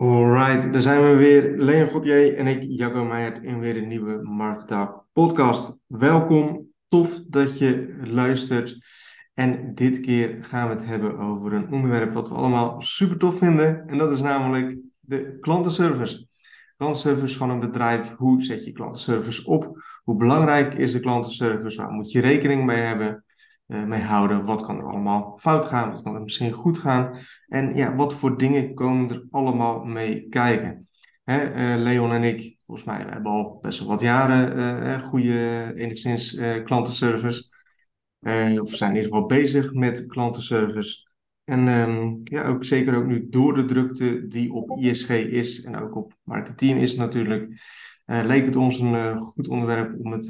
Alright, daar zijn we weer. Leon Gauthier en ik, Jacco Meijert, in weer een nieuwe Marktaal podcast. Welkom, tof dat je luistert. En dit keer gaan we het hebben over een onderwerp wat we allemaal super tof vinden. En dat is namelijk de klantenservice. Klantenservice van een bedrijf. Hoe zet je klantenservice op? Hoe belangrijk is de klantenservice? Waar moet je rekening mee hebben? Uh, mee houden. Wat kan er allemaal fout gaan? Wat kan er misschien goed gaan? En ja, wat voor dingen komen er allemaal mee kijken? Hè, uh, Leon en ik, volgens mij, we hebben al best wel wat jaren uh, goede, enigszins klantenservice. of zijn in ieder geval bezig met klantenservice. En um, ja, ook zeker ook nu door de drukte die op ISG is en ook op marketing is natuurlijk, leek het ons een goed onderwerp om het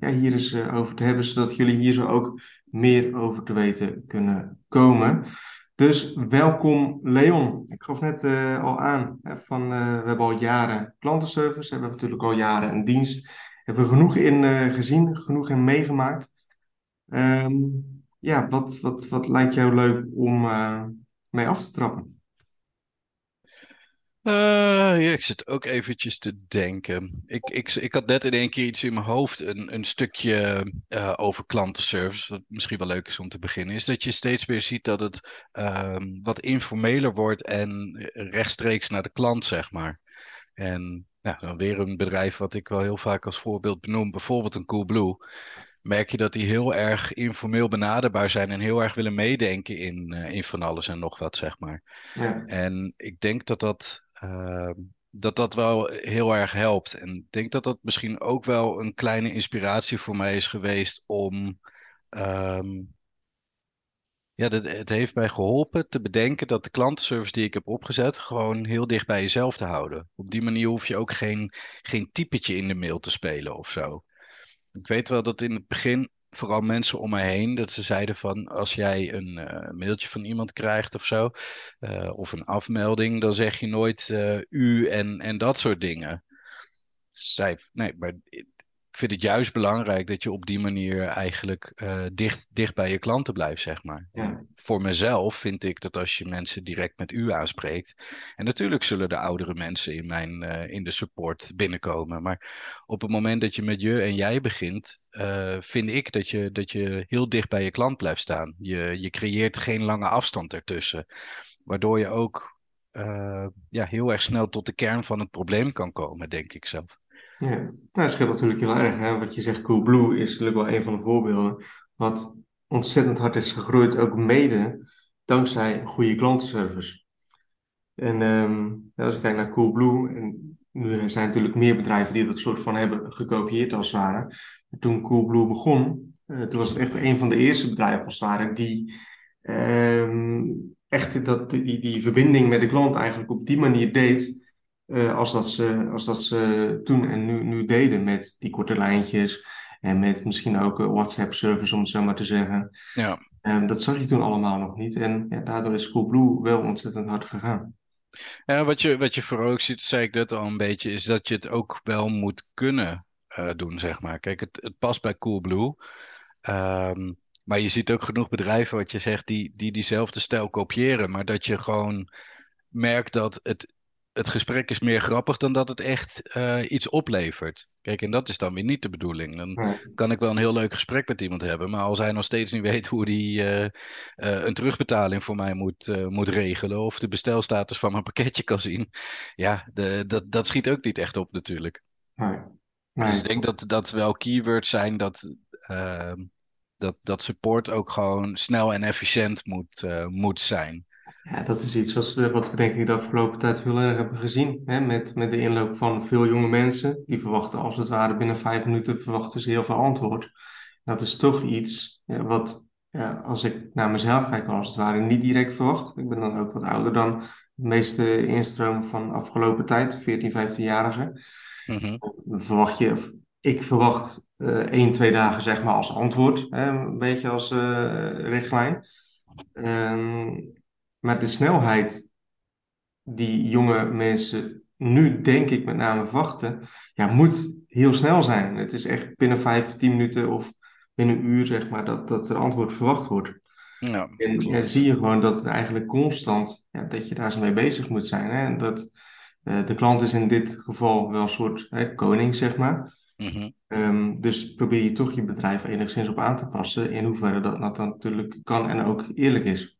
ja, hier eens over te hebben, zodat jullie hier zo ook meer over te weten kunnen komen. Dus welkom Leon. Ik gaf net uh, al aan, hè, van, uh, we hebben al jaren klantenservice, we hebben natuurlijk al jaren een dienst. Hebben we genoeg in uh, gezien, genoeg in meegemaakt. Um, ja, wat, wat, wat lijkt jou leuk om mee af te trappen? Uh, ja, ik zit ook eventjes te denken. Ik, ik, ik had net in één keer iets in mijn hoofd, een, een stukje uh, over klantenservice, wat misschien wel leuk is om te beginnen, is dat je steeds meer ziet dat het uh, wat informeler wordt en rechtstreeks naar de klant, zeg maar. En dan weer een bedrijf wat ik wel heel vaak als voorbeeld benoem, bijvoorbeeld een Coolblue merk je dat die heel erg informeel benaderbaar zijn en heel erg willen meedenken in, uh, in van alles en nog wat, zeg maar. Ja. En ik denk dat dat uh, dat dat wel heel erg helpt. En ik denk dat dat misschien ook wel een kleine inspiratie voor mij is geweest om. Um, ja, het heeft mij geholpen te bedenken dat de klantenservice die ik heb opgezet, gewoon heel dicht bij jezelf te houden. Op die manier hoef je ook geen, geen typetje in de mail te spelen of zo. Ik weet wel dat in het begin vooral mensen om me heen, dat ze zeiden van als jij een uh, mailtje van iemand krijgt of zo, uh, of een afmelding, dan zeg je nooit uh, u en, en dat soort dingen. Zij, nee, maar ik vind het juist belangrijk dat je op die manier eigenlijk uh, dicht, dicht bij je klanten blijft, zeg maar. Ja. Voor mezelf vind ik dat als je mensen direct met u aanspreekt, en natuurlijk zullen de oudere mensen in, mijn, uh, in de support binnenkomen, maar op het moment dat je met je en jij begint, uh, vind ik dat je, dat je heel dicht bij je klant blijft staan. Je, je creëert geen lange afstand ertussen, waardoor je ook ja, heel erg snel tot de kern van het probleem kan komen, denk ik zelf. Ja, nou, scheelt natuurlijk heel erg. Hè? Wat je zegt, Coolblue is natuurlijk wel een van de voorbeelden. Wat ontzettend hard is gegroeid, ook mede dankzij goede klantenservice. En um, als ik kijk naar Coolblue, en nu zijn natuurlijk meer bedrijven die dat soort van hebben gekopieerd als het ware. Toen Coolblue begon, uh, toen was het echt een van de eerste bedrijven als het ware die um, echt dat, die, die verbinding met de klant eigenlijk op die manier deed uh, als, dat ze, als dat ze toen en nu, nu deden met die korte lijntjes en met misschien ook een WhatsApp-service, om het zo maar te zeggen. Ja. Um, dat zag je toen allemaal nog niet en ja, daardoor is Coolblue wel ontzettend hard gegaan. Ja, wat je, wat je vooral ook ziet, zei ik net al een beetje, is dat je het ook wel moet kunnen uh, doen, zeg maar. Kijk, het, het past bij Coolblue. Um, maar je ziet ook genoeg bedrijven, wat je zegt, die, die diezelfde stijl kopiëren. Maar dat je gewoon merkt dat het, het gesprek is meer grappig dan dat het echt uh, iets oplevert. Kijk, en dat is dan weer niet de bedoeling. Dan kan ik wel een heel leuk gesprek met iemand hebben, maar als hij nog steeds niet weet hoe hij uh, uh, een terugbetaling voor mij moet, moet regelen of de bestelstatus van mijn pakketje kan zien, ja, de, dat, dat schiet ook niet echt op natuurlijk. Nee. Nee. Dus ik denk dat dat wel keywords zijn dat, ehm, dat, dat support ook gewoon snel en efficiënt moet, moet zijn. Ja, dat is iets wat we, wat we denk ik de afgelopen tijd veel erg hebben gezien. Hè? Met, met de inloop van veel jonge mensen. Die verwachten als het ware binnen vijf minuten verwachten ze heel veel antwoord. Dat is toch iets ja, wat, ja, als ik naar mezelf kijk, als het ware niet direct verwacht. Ik ben dan ook wat ouder dan de meeste instroom van afgelopen tijd, 14, 15-jarigen. Mm Verwacht je, ik verwacht uh, één, twee dagen zeg maar als antwoord. Hè? Een beetje als uh, richtlijn. Um, maar de snelheid die jonge mensen nu, denk ik, met name verwachten, ja, moet heel snel zijn. Het is echt binnen vijf, tien minuten of binnen een uur, zeg maar, dat, dat er antwoord verwacht wordt. Ja, En ja, zie je gewoon dat het eigenlijk constant, ja, dat je daar zo mee bezig moet zijn. Hè? En dat eh, de klant is in dit geval wel een soort hè, koning, zeg maar. Mhm. Ehm, dus probeer je toch je bedrijf enigszins op aan te passen, in hoeverre dat, dat natuurlijk kan en ook eerlijk is.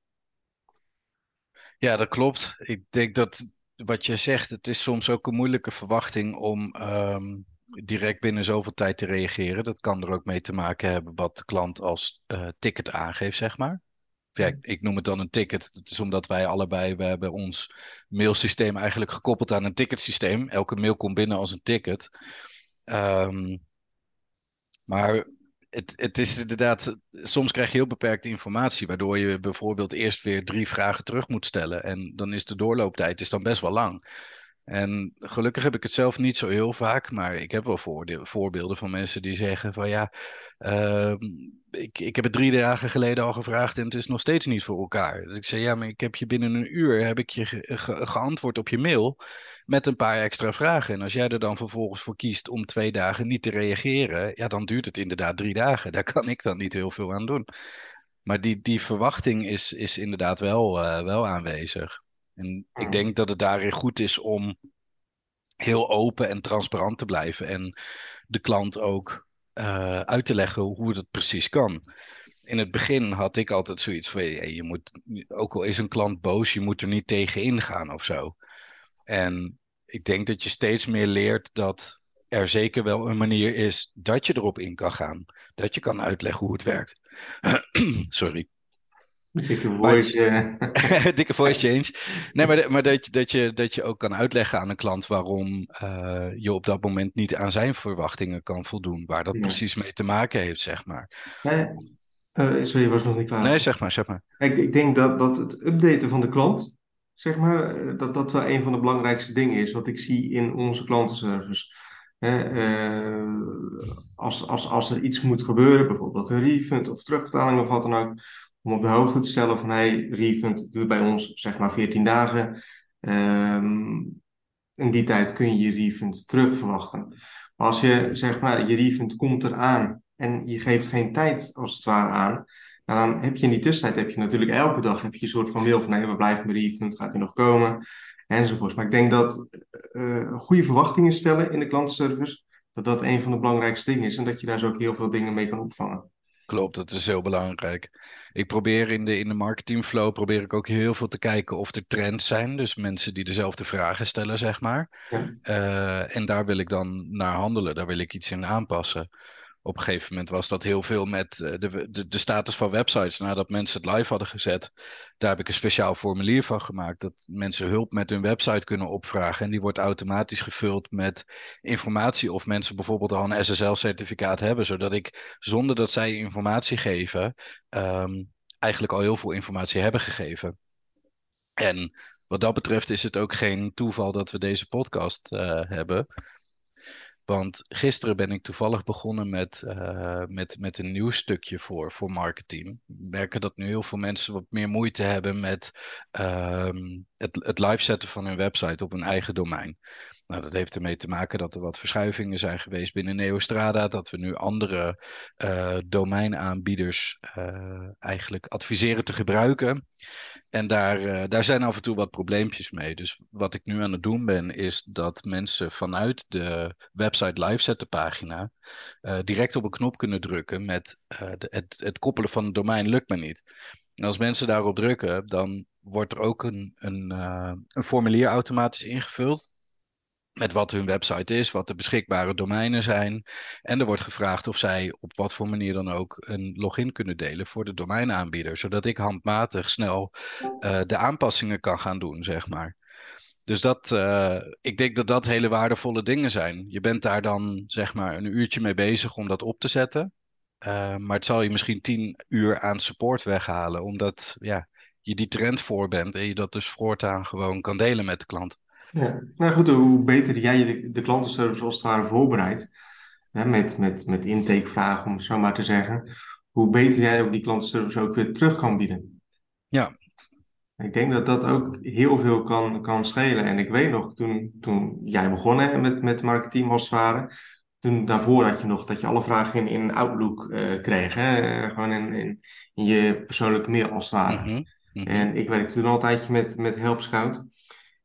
Ja, dat klopt. Ik denk dat wat je zegt, het is soms ook een moeilijke verwachting om ehm, direct binnen zoveel tijd te reageren. Dat kan er ook mee te maken hebben wat de klant als eh, ticket aangeeft, zeg maar. Ja, ik, noem het dan een ticket. Dat is omdat wij allebei, we hebben ons mailsysteem eigenlijk gekoppeld aan een ticketsysteem. Elke mail komt binnen als een ticket. Ehm, maar het, het is inderdaad, soms krijg je heel beperkte informatie, waardoor je bijvoorbeeld eerst weer drie vragen terug moet stellen. En dan is de doorlooptijd is dan best wel lang. En gelukkig heb ik het zelf niet zo heel vaak, maar ik heb wel voorbeelden van mensen die zeggen van ja, ehm, ik, ik heb het drie dagen geleden al gevraagd en het is nog steeds niet voor elkaar. Dus ik zei ja, maar ik heb je binnen een uur heb ik je ge- ge- geantwoord op je mail met een paar extra vragen. En als jij er dan vervolgens voor kiest om twee dagen niet te reageren, ja, dan duurt het inderdaad drie dagen. Daar kan ik dan niet heel veel aan doen. Maar die, die verwachting is, is inderdaad wel, eh, wel aanwezig. En ik denk dat het daarin goed is om heel open en transparant te blijven. En de klant ook eh, uit te leggen hoe het precies kan. In het begin had ik altijd zoiets van, je moet, ook al is een klant boos, je moet er niet tegen ingaan of zo. En ik denk dat je steeds meer leert dat er zeker wel een manier is dat je erop in kan gaan. Dat je kan uitleggen hoe het werkt. Sorry. Dikke voice. eh, Dikke voice change. Nee, maar, de- maar dat, je- dat, je, dat je ook kan uitleggen aan een klant waarom eh, je op dat moment niet aan zijn verwachtingen kan voldoen. Waar dat Ja. precies mee te maken heeft, zeg maar. hè? Eh, sorry, je was nog niet klaar. Nee, zeg maar, zeg maar. Ik, ik denk dat, dat het updaten van de klant, zeg maar, eh, dat dat wel een van de belangrijkste dingen is wat ik zie in onze klantenservice. Eh, als, als, als er iets moet gebeuren, bijvoorbeeld een refund of terugbetaling of wat dan ook, om op de hoogte te stellen van hey, refund duurt bij ons zeg maar 14 dagen. Ehm, in die tijd kun je je refund terug verwachten. Maar als je zegt van nou, je refund komt eraan en je geeft geen tijd als het ware aan, nou, dan heb je in die tussentijd heb je natuurlijk elke dag heb je een soort van mail van nee, we blijven refund, gaat hij nog komen? Enzovoorts. Maar ik denk dat eh, goede verwachtingen stellen in de klantenservice, dat dat een van de belangrijkste dingen is en dat je daar zo ook heel veel dingen mee kan opvangen. Klopt, dat is heel belangrijk. Ik probeer in de, in de marketingflow probeer ik ook heel veel te kijken of er trends zijn. Dus mensen die dezelfde vragen stellen, zeg maar. Ja. Eh, en daar wil ik dan naar handelen. Daar wil ik iets in aanpassen. Op een gegeven moment was dat heel veel met eh, de, de, de status van websites. Nadat mensen het live hadden gezet, daar heb ik een speciaal formulier van gemaakt. Dat mensen hulp met hun website kunnen opvragen. En die wordt automatisch gevuld met informatie. Of mensen bijvoorbeeld al een SSL-certificaat hebben. Zodat ik, zonder dat zij informatie geven, ehm, eigenlijk al heel veel informatie hebben gegeven. En wat dat betreft is het ook geen toeval dat we deze podcast eh, hebben. Want gisteren ben ik toevallig begonnen met, eh, met, met een nieuw stukje voor, voor marketing. Merken dat nu heel veel mensen wat meer moeite hebben met ehm, het, het live zetten van hun website op hun eigen domein. Nou, dat heeft ermee te maken dat er wat verschuivingen zijn geweest binnen Neostrada. Dat we nu andere eh, domeinaanbieders eh, eigenlijk adviseren te gebruiken. En daar, daar zijn af en toe wat probleempjes mee. Dus wat ik nu aan het doen ben, is dat mensen vanuit de website live zetten pagina eh, direct op een knop kunnen drukken met eh, de, het, koppelen van het domein lukt me niet. En als mensen daarop drukken, dan wordt er ook een, een, eh, een formulier automatisch ingevuld. Met wat hun website is, wat de beschikbare domeinen zijn. En er wordt gevraagd of zij op wat voor manier dan ook een login kunnen delen voor de domeinaanbieder. Zodat ik handmatig snel de aanpassingen kan gaan doen, zeg maar. Dus dat, eh, ik denk dat dat hele waardevolle dingen zijn. Je bent daar dan zeg maar een uurtje mee bezig om dat op te zetten. Eh, maar het zal je misschien tien uur aan support weghalen, omdat ja, je die trend voor bent en je dat dus voortaan gewoon kan delen met de klant. Ja, nou goed, hoe beter jij de, de klantenservice als het ware voorbereidt, hè, met, met, met intakevragen om het zo maar te zeggen, hoe beter jij ook die klantenservice ook weer terug kan bieden. Ja. Ik denk dat dat ook heel veel kan, kan schelen. En ik weet nog, toen, toen jij begon hè, met, met marketing als het ware, toen daarvoor had je nog dat je alle vragen in, in Outlook kreeg. Hè? Gewoon in, in, in, je persoonlijke mail als het ware. Mhm, mhm. En ik werkte toen altijd met, met Help Scout.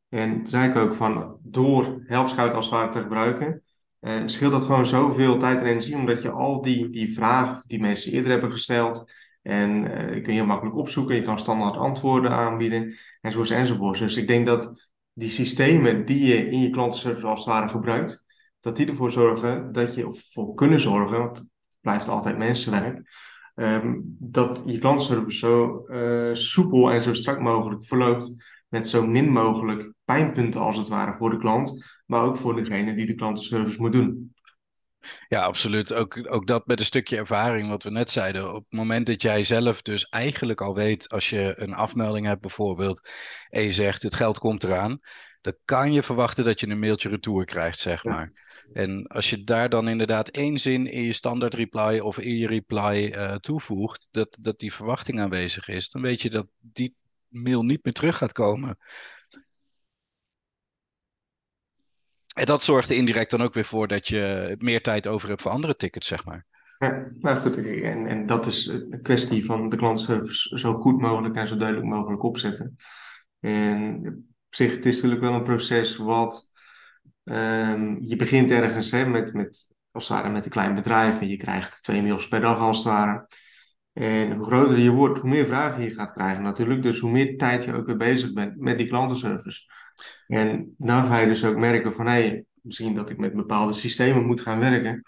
En toen zei ik ook van, door Help Scout als het ware te gebruiken, uh, scheelt dat gewoon zoveel tijd en energie, omdat je al die, die vragen die mensen eerder hebben gesteld, en uh, je kun je makkelijk opzoeken, je kan standaard antwoorden aanbieden, enzovoorts enzovoorts. Dus ik denk dat die systemen die je in je klantenservice als het ware gebruikt, dat die ervoor zorgen dat je, of kunnen zorgen, want het blijft altijd mensenwerk, um, dat je klantenservice zo uh, soepel en zo strak mogelijk verloopt met zo min mogelijk pijnpunten als het ware voor de klant, maar ook voor degene die de klantenservice moet doen. Ja, absoluut. Ook, ook dat met een stukje ervaring, wat we net zeiden. Op het moment dat jij zelf dus eigenlijk al weet, als je een afmelding hebt bijvoorbeeld, en je zegt het geld komt eraan, dan kan je verwachten dat je een mailtje retour krijgt, zeg maar. En als je daar dan inderdaad één zin in je standaard reply of in je reply uh, toevoegt, dat, dat die verwachting aanwezig is, dan weet je dat die mail niet meer terug gaat komen. En dat zorgt er indirect dan ook weer voor dat je meer tijd over hebt voor andere tickets, zeg maar. Ja, nou goed, en, en dat is een kwestie van de klantservice zo goed mogelijk en zo duidelijk mogelijk opzetten. En op zich, het is natuurlijk wel een proces wat um, je begint ergens hè, met, met, als het ware met een klein bedrijf en je krijgt twee mails per dag als het ware. En hoe groter je wordt, hoe meer vragen je gaat krijgen natuurlijk. Dus hoe meer tijd je ook weer bezig bent met die klantenservice. En dan ga je dus ook merken van, hey, misschien dat ik met bepaalde systemen moet gaan werken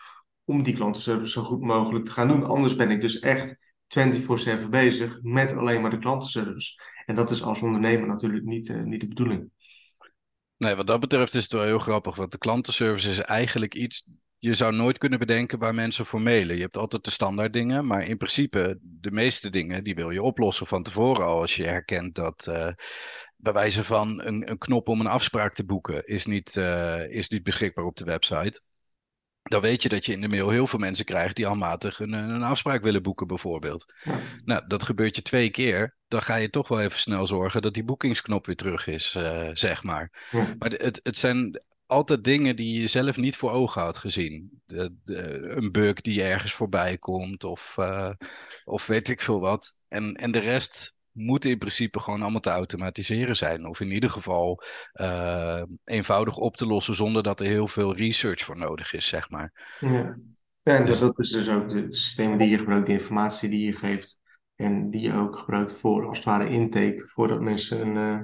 om die klantenservice zo goed mogelijk te gaan doen. Anders ben ik dus echt 24/7 bezig met alleen maar de klantenservice. En dat is als ondernemer natuurlijk niet, uh, niet de bedoeling. Nee, wat dat betreft is het wel heel grappig, want de klantenservice is eigenlijk iets je zou nooit kunnen bedenken waar mensen voor mailen. Je hebt altijd de standaard dingen, maar in principe de meeste dingen die wil je oplossen van tevoren al. Als je herkent dat uh, bij wijze van een, een, knop om een afspraak te boeken is niet, uh, is niet beschikbaar op de website. Dan weet je dat je in de mail heel veel mensen krijgt die handmatig een, een afspraak willen boeken, bijvoorbeeld. Nou, dat gebeurt je twee keer. Dan ga je toch wel even snel zorgen dat die boekingsknop weer terug is, uh, zeg maar. Maar het, het zijn altijd dingen die je zelf niet voor ogen had gezien. De, een bug die ergens voorbij komt of, uh, of weet ik veel wat. En, en de rest moet in principe gewoon allemaal te automatiseren zijn. Of in ieder geval uh, eenvoudig op te lossen zonder dat er heel veel research voor nodig is, zeg maar. Ja, ja en dus... dat is dus ook de systemen die je gebruikt, de informatie die je geeft. En die je ook gebruikt voor, als het ware, intake, voordat mensen een, uh,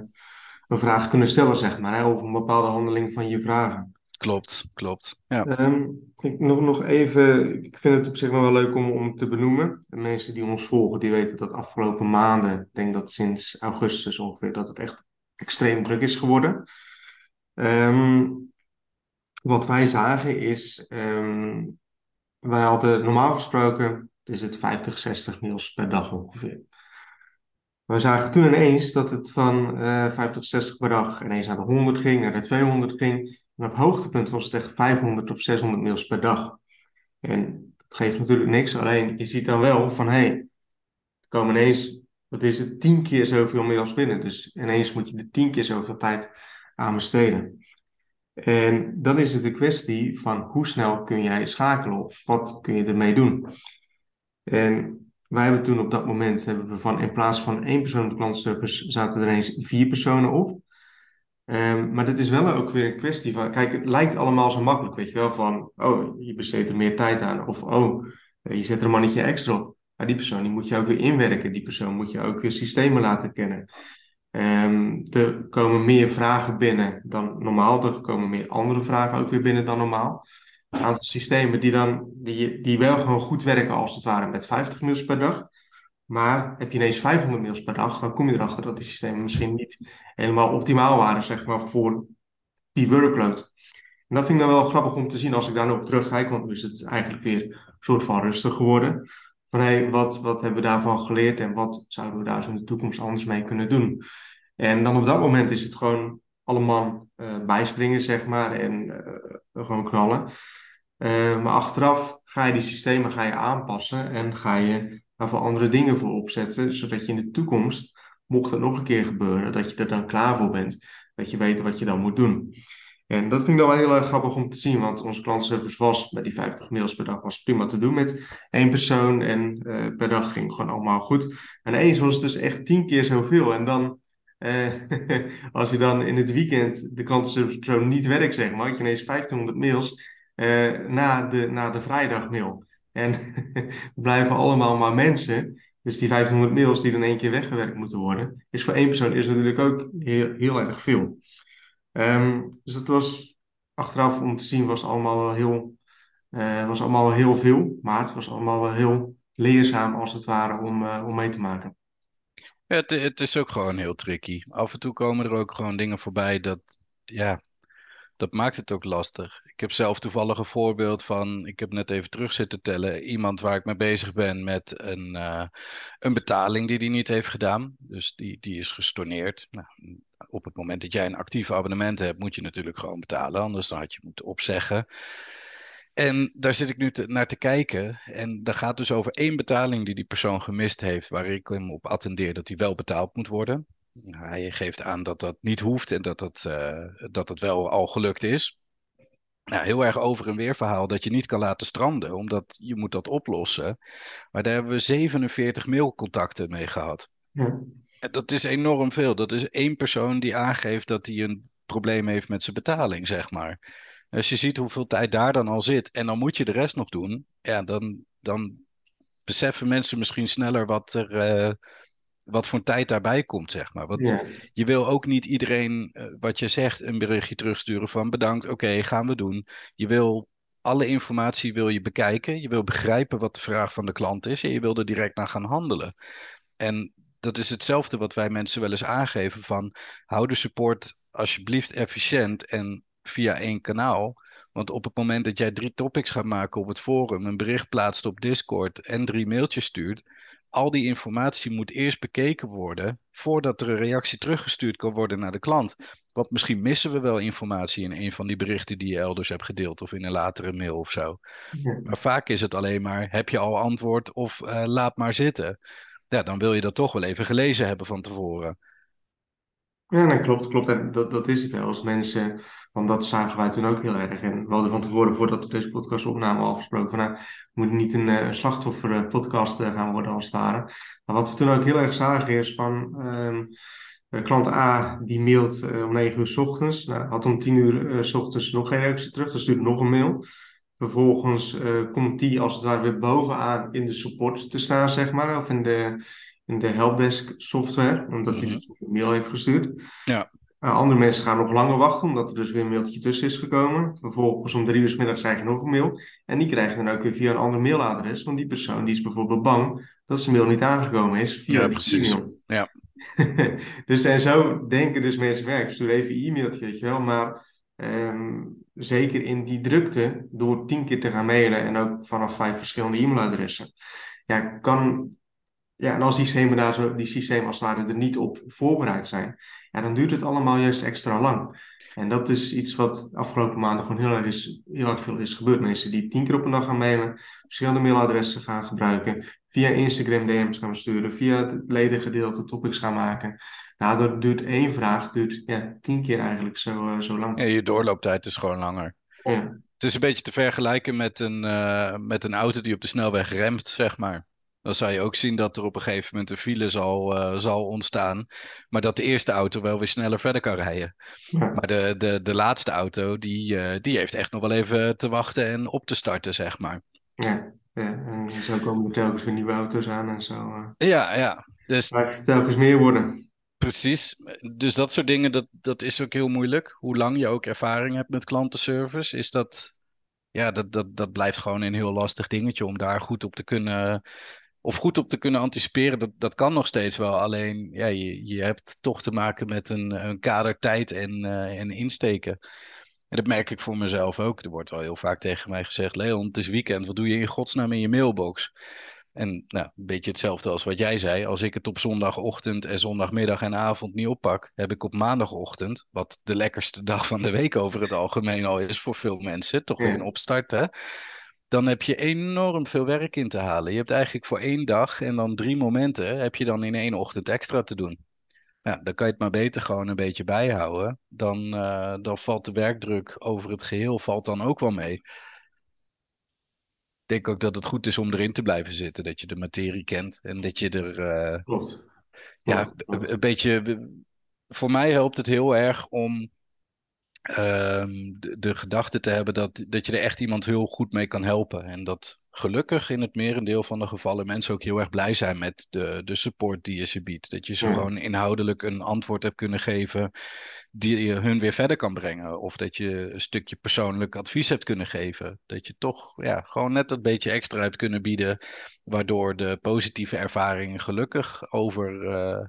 een vraag kunnen stellen, zeg maar, hè, over een bepaalde handeling van je vragen. Klopt, klopt. Ja. Um, ik, nog, nog even, ik vind het op zich wel leuk om, om te benoemen. De mensen die ons volgen, die weten dat afgelopen maanden, ik denk dat sinds augustus ongeveer, dat het echt extreem druk is geworden. Um, wat wij zagen is, um, wij hadden normaal gesproken, is het 50, 60 mails per dag ongeveer. We zagen toen ineens dat het van uh, 50, 60 per dag ineens naar de 100 ging, naar de 200 ging. Op hoogtepunt was het echt 500 of 600 mails per dag. En dat geeft natuurlijk niks, alleen je ziet dan wel van hé, hey, er komen ineens, wat is het, tien keer zoveel mails binnen. Dus ineens moet je er tien keer zoveel tijd aan besteden. En dan is het een kwestie van hoe snel kun jij schakelen of wat kun je ermee doen. En wij hebben toen op dat moment, hebben we van in plaats van één persoon op de klantenservice, zaten er ineens vier personen op. Um, maar dit is wel ook weer een kwestie van, kijk, het lijkt allemaal zo makkelijk, weet je wel, van, oh, je besteedt er meer tijd aan, of oh, je zet er een mannetje extra op. Maar die persoon die moet je ook weer inwerken, die persoon moet je ook weer systemen laten kennen. Um, er komen meer vragen binnen dan normaal, er komen meer andere vragen ook weer binnen dan normaal. Een aantal systemen die, dan, die, die wel gewoon goed werken als het ware met 50 mails per dag. Maar heb je ineens 500 mails per dag, dan kom je erachter dat die systemen misschien niet helemaal optimaal waren, zeg maar, voor die workload. En dat vind ik dan wel grappig om te zien als ik daar nog op terugkijk, want nu is het eigenlijk weer een soort van rustig geworden. Van hé, hey, wat, wat hebben we daarvan geleerd en wat zouden we daar zo in de toekomst anders mee kunnen doen? En dan op dat moment is het gewoon allemaal uh, bijspringen, zeg maar, en uh, gewoon knallen. Uh, maar achteraf ga je die systemen ga je aanpassen en ga je voor andere dingen voor opzetten, zodat je in de toekomst, mocht het nog een keer gebeuren, dat je er dan klaar voor bent, dat je weet wat je dan moet doen. En dat vind ik dan wel heel erg grappig om te zien, want onze klantenservice was met die 50 mails per dag was prima te doen met één persoon en uh, per dag ging gewoon allemaal goed. En eens was het dus echt tien keer zoveel. En dan, uh, als je dan in het weekend de klantenservice persoon niet werkt, zeg maar, had je ineens 1500 mails uh, na, de, na de vrijdagmail. En we blijven allemaal maar mensen. Dus die 1500 mails die dan één keer weggewerkt moeten worden, is voor één persoon is natuurlijk ook heel, heel erg veel. Um, dus dat was achteraf om te zien, was allemaal wel heel, uh, was allemaal wel heel veel. Maar het was allemaal wel heel leerzaam als het ware om, uh, om mee te maken. Ja, het, het is ook gewoon heel tricky. Af en toe komen er ook gewoon dingen voorbij dat, ja, dat maakt het ook lastig. Ik heb zelf toevallig een voorbeeld van, ik heb net even terug zitten tellen, iemand waar ik mee bezig ben met een, uh, een betaling die hij niet heeft gedaan. Dus die, die is gestorneerd. Nou, op het moment dat jij een actief abonnement hebt, moet je natuurlijk gewoon betalen, anders dan had je moeten opzeggen. En daar zit ik nu naar te kijken. En dat gaat dus over één betaling die die persoon gemist heeft, waar ik hem op attendeer dat die wel betaald moet worden. Hij geeft aan dat dat niet hoeft en dat dat, uh, dat het wel al gelukt is. Nou, heel erg over en weer verhaal dat je niet kan laten stranden, omdat je moet dat oplossen. Maar daar hebben we 47 mailcontacten mee gehad. Ja. En dat is enorm veel. Dat is één persoon die aangeeft dat hij een probleem heeft met zijn betaling, zeg maar. Als je ziet hoeveel tijd daar dan al zit en dan moet je de rest nog doen, ja, dan, dan beseffen mensen misschien sneller wat er, uh, wat voor tijd daarbij komt, zeg maar. Want ja. je wil ook niet iedereen, uh, wat je zegt, een berichtje terugsturen van bedankt, oké, okay, gaan we doen. Je wil alle informatie wil je bekijken. Je wil begrijpen wat de vraag van de klant is en je wil er direct naar gaan handelen. En dat is hetzelfde wat wij mensen wel eens aangeven van hou de support alsjeblieft efficiënt en via één kanaal. Want op het moment dat jij drie topics gaat maken op het forum, een bericht plaatst op Discord en drie mailtjes stuurt, al die informatie moet eerst bekeken worden voordat er een reactie teruggestuurd kan worden naar de klant. Want misschien missen we wel informatie in een van die berichten die je elders hebt gedeeld of in een latere mail of zo. Ja. Maar vaak is het alleen maar heb je al antwoord of uh, laat maar zitten. Ja, dan wil je dat toch wel even gelezen hebben van tevoren. Ja, dat klopt, klopt. Dat, dat is het wel. Als mensen, want dat zagen wij toen ook heel erg. En we hadden van tevoren, voordat we deze podcast opnamen, afgesproken van nou, we moeten niet een uh, slachtoffer podcast uh, gaan worden als het ware. Maar wat we toen ook heel erg zagen is van um, klant A die mailt om 9 uur s ochtends. Nou, had om 10 uur s ochtends nog geen reactie terug, dan stuurt nog een mail. Vervolgens komt die als het ware weer bovenaan in de support te staan, zeg maar. Of in de, in de helpdesk software, omdat hij mm -hmm. een mail heeft gestuurd. Ja. Uh, andere mensen gaan nog langer wachten, omdat er dus weer een mailtje tussen is gekomen. Vervolgens om drie uur s middags krijg je nog een mail. En die krijgen dan ook weer via een ander mailadres. Want die persoon die is bijvoorbeeld bang dat zijn mail niet aangekomen is via ja, precies. e-mail. Ja. dus en zo denken dus mensen werk. Stuur even een e-mailtje, weet je wel. Maar um, zeker in die drukte, door tien keer te gaan mailen en ook vanaf vijf verschillende e-mailadressen. Ja, kan ja, en als die systemen, daar zo, die systemen als het ware er niet op voorbereid zijn, ja, dan duurt het allemaal juist extra lang. En dat is iets wat afgelopen maanden gewoon heel erg, is, heel erg veel is gebeurd. Mensen die tien keer op een dag gaan mailen, verschillende mailadressen gaan gebruiken, via Instagram DM's gaan sturen, via het ledengedeelte topics gaan maken. Nou, dat duurt één vraag, duurt ja, tien keer eigenlijk zo, uh, zo lang. Ja, je doorlooptijd is gewoon langer. Ja. Het is een beetje te vergelijken met een, uh, met een auto die op de snelweg remt, zeg maar dan zou je ook zien dat er op een gegeven moment een file zal, uh, zal ontstaan. Maar dat de eerste auto wel weer sneller verder kan rijden. Ja. Maar de, de, de laatste auto, die, uh, die heeft echt nog wel even te wachten en op te starten, zeg maar. Ja, ja. en zo komen er telkens weer nieuwe auto's aan en zo. Uh... Ja, ja. Dus... Maar het telkens meer worden. Precies. Dus dat soort dingen, dat, dat is ook heel moeilijk. Hoe lang je ook ervaring hebt met klantenservice, is dat... Ja, dat, dat, dat blijft gewoon een heel lastig dingetje om daar goed op te kunnen of goed op te kunnen anticiperen, dat, dat kan nog steeds wel. Alleen ja, je, je hebt toch te maken met een, een kader tijd en, uh, en insteken. En dat merk ik voor mezelf ook. Er wordt wel heel vaak tegen mij gezegd: Leon, het is weekend, wat doe je in godsnaam in je mailbox? En nou, een beetje hetzelfde als wat jij zei. Als ik het op zondagochtend en zondagmiddag en avond niet oppak, heb ik op maandagochtend, wat de lekkerste dag van de week over het algemeen al is voor veel mensen, toch weer een opstart. Hè? Dan heb je enorm veel werk in te halen. Je hebt eigenlijk voor één dag en dan drie momenten heb je dan in één ochtend extra te doen. Ja, dan kan je het maar beter gewoon een beetje bijhouden. Dan, eh, dan valt de werkdruk over het geheel valt dan ook wel mee. Ik denk ook dat het goed is om erin te blijven zitten. Dat je de materie kent en dat je er uh, klopt. ja, klopt. een beetje. Voor mij helpt het heel erg om de, de gedachte te hebben dat, dat je er echt iemand heel goed mee kan helpen. En dat gelukkig in het merendeel van de gevallen mensen ook heel erg blij zijn met de, de support die je ze biedt. Dat je ze Ja. gewoon inhoudelijk een antwoord hebt kunnen geven die je hun weer verder kan brengen. Of dat je een stukje persoonlijk advies hebt kunnen geven. Dat je toch ja, gewoon net dat beetje extra hebt kunnen bieden, waardoor de positieve ervaring gelukkig over, eh,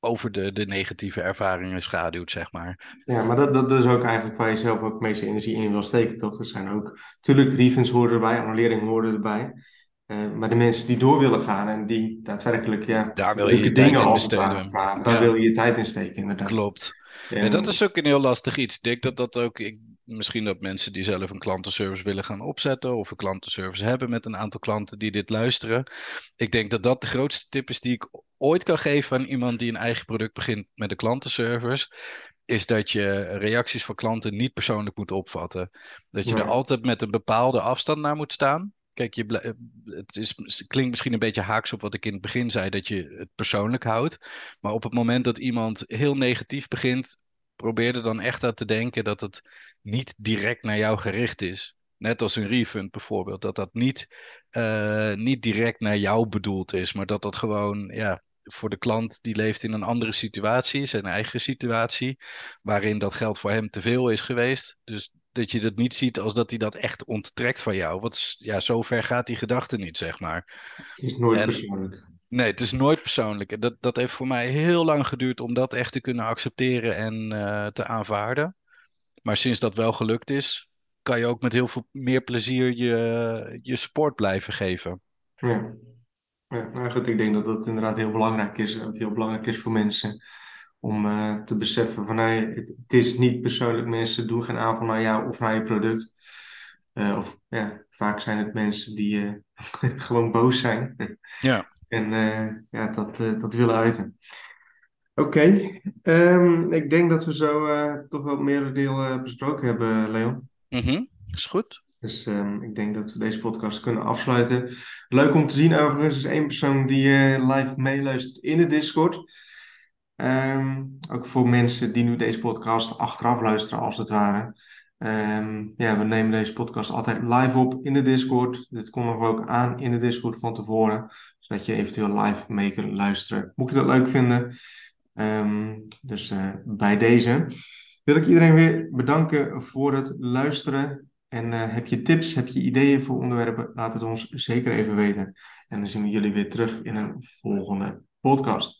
over de, de negatieve ervaringen schaduwt, zeg maar. Ja, maar dat, dat is ook eigenlijk waar je zelf ook het meeste energie in wil steken, toch? Er zijn ook, natuurlijk, grievance horen erbij, annulering horen erbij. Eh, maar de mensen die door willen gaan en die daadwerkelijk, ja, Daar wil je je tijd dingen in besteden. daar Ja. wil je je tijd in steken, inderdaad. Klopt. En- dat is ook een heel lastig iets. Ik denk dat dat ook, ik, misschien dat mensen die zelf een klantenservice willen gaan opzetten of een klantenservice hebben met een aantal klanten die dit luisteren. Ik denk dat dat de grootste tip is die ik ooit kan geven aan iemand die een eigen product begint met een klantenservice. Is dat je reacties van klanten niet persoonlijk moet opvatten. Dat je Ja. er altijd met een bepaalde afstand naar moet staan. Kijk, je het, is, het klinkt misschien een beetje haaks op wat ik in het begin zei, dat je het persoonlijk houdt. Maar op het moment dat iemand heel negatief begint, probeer er dan echt aan te denken dat het niet direct naar jou gericht is. Net als een refund bijvoorbeeld. Dat dat niet, eh, niet direct naar jou bedoeld is, maar dat dat gewoon ja, voor de klant die leeft in een andere situatie, zijn eigen situatie, waarin dat geld voor hem te veel is geweest. Dus dat je dat niet ziet als dat hij dat echt onttrekt van jou. Want ja, zover gaat die gedachte niet, zeg maar. Het is nooit En- persoonlijk. Nee, het is nooit persoonlijk. En dat, dat heeft voor mij heel lang geduurd om dat echt te kunnen accepteren en eh, te aanvaarden. Maar sinds dat wel gelukt is, kan je ook met heel veel meer plezier je, je support blijven geven. Ja. Ja, nou goed, ik denk dat dat inderdaad heel belangrijk is. Ook heel belangrijk is voor mensen om eh, te beseffen van hey, het, het is niet persoonlijk. Mensen doen geen aanval naar jou of naar je product. Eh, of ja, vaak zijn het mensen die eh, gewoon boos zijn. Ja. En eh, ja, dat, eh, dat willen uiten. Oké, ehm, ik denk dat we zo eh, toch wel merendeel eh, besproken hebben, Leon. Mhm, Is goed. Dus ehm, ik denk dat we deze podcast kunnen afsluiten. Leuk om te zien overigens, er is één persoon die eh, live meeluistert in de Discord. Ehm, ook voor mensen die nu deze podcast achteraf luisteren, als het ware. Ehm, ja, we nemen deze podcast altijd live op in de Discord. Dit kondigen we ook aan in de Discord van tevoren, zodat je eventueel live mee kunt luisteren. Moet je dat leuk vinden? Dus eh, bij deze wil ik iedereen weer bedanken voor het luisteren. En eh, heb je tips, heb je ideeën voor onderwerpen? Laat het ons zeker even weten. En dan zien we jullie weer terug in een volgende podcast.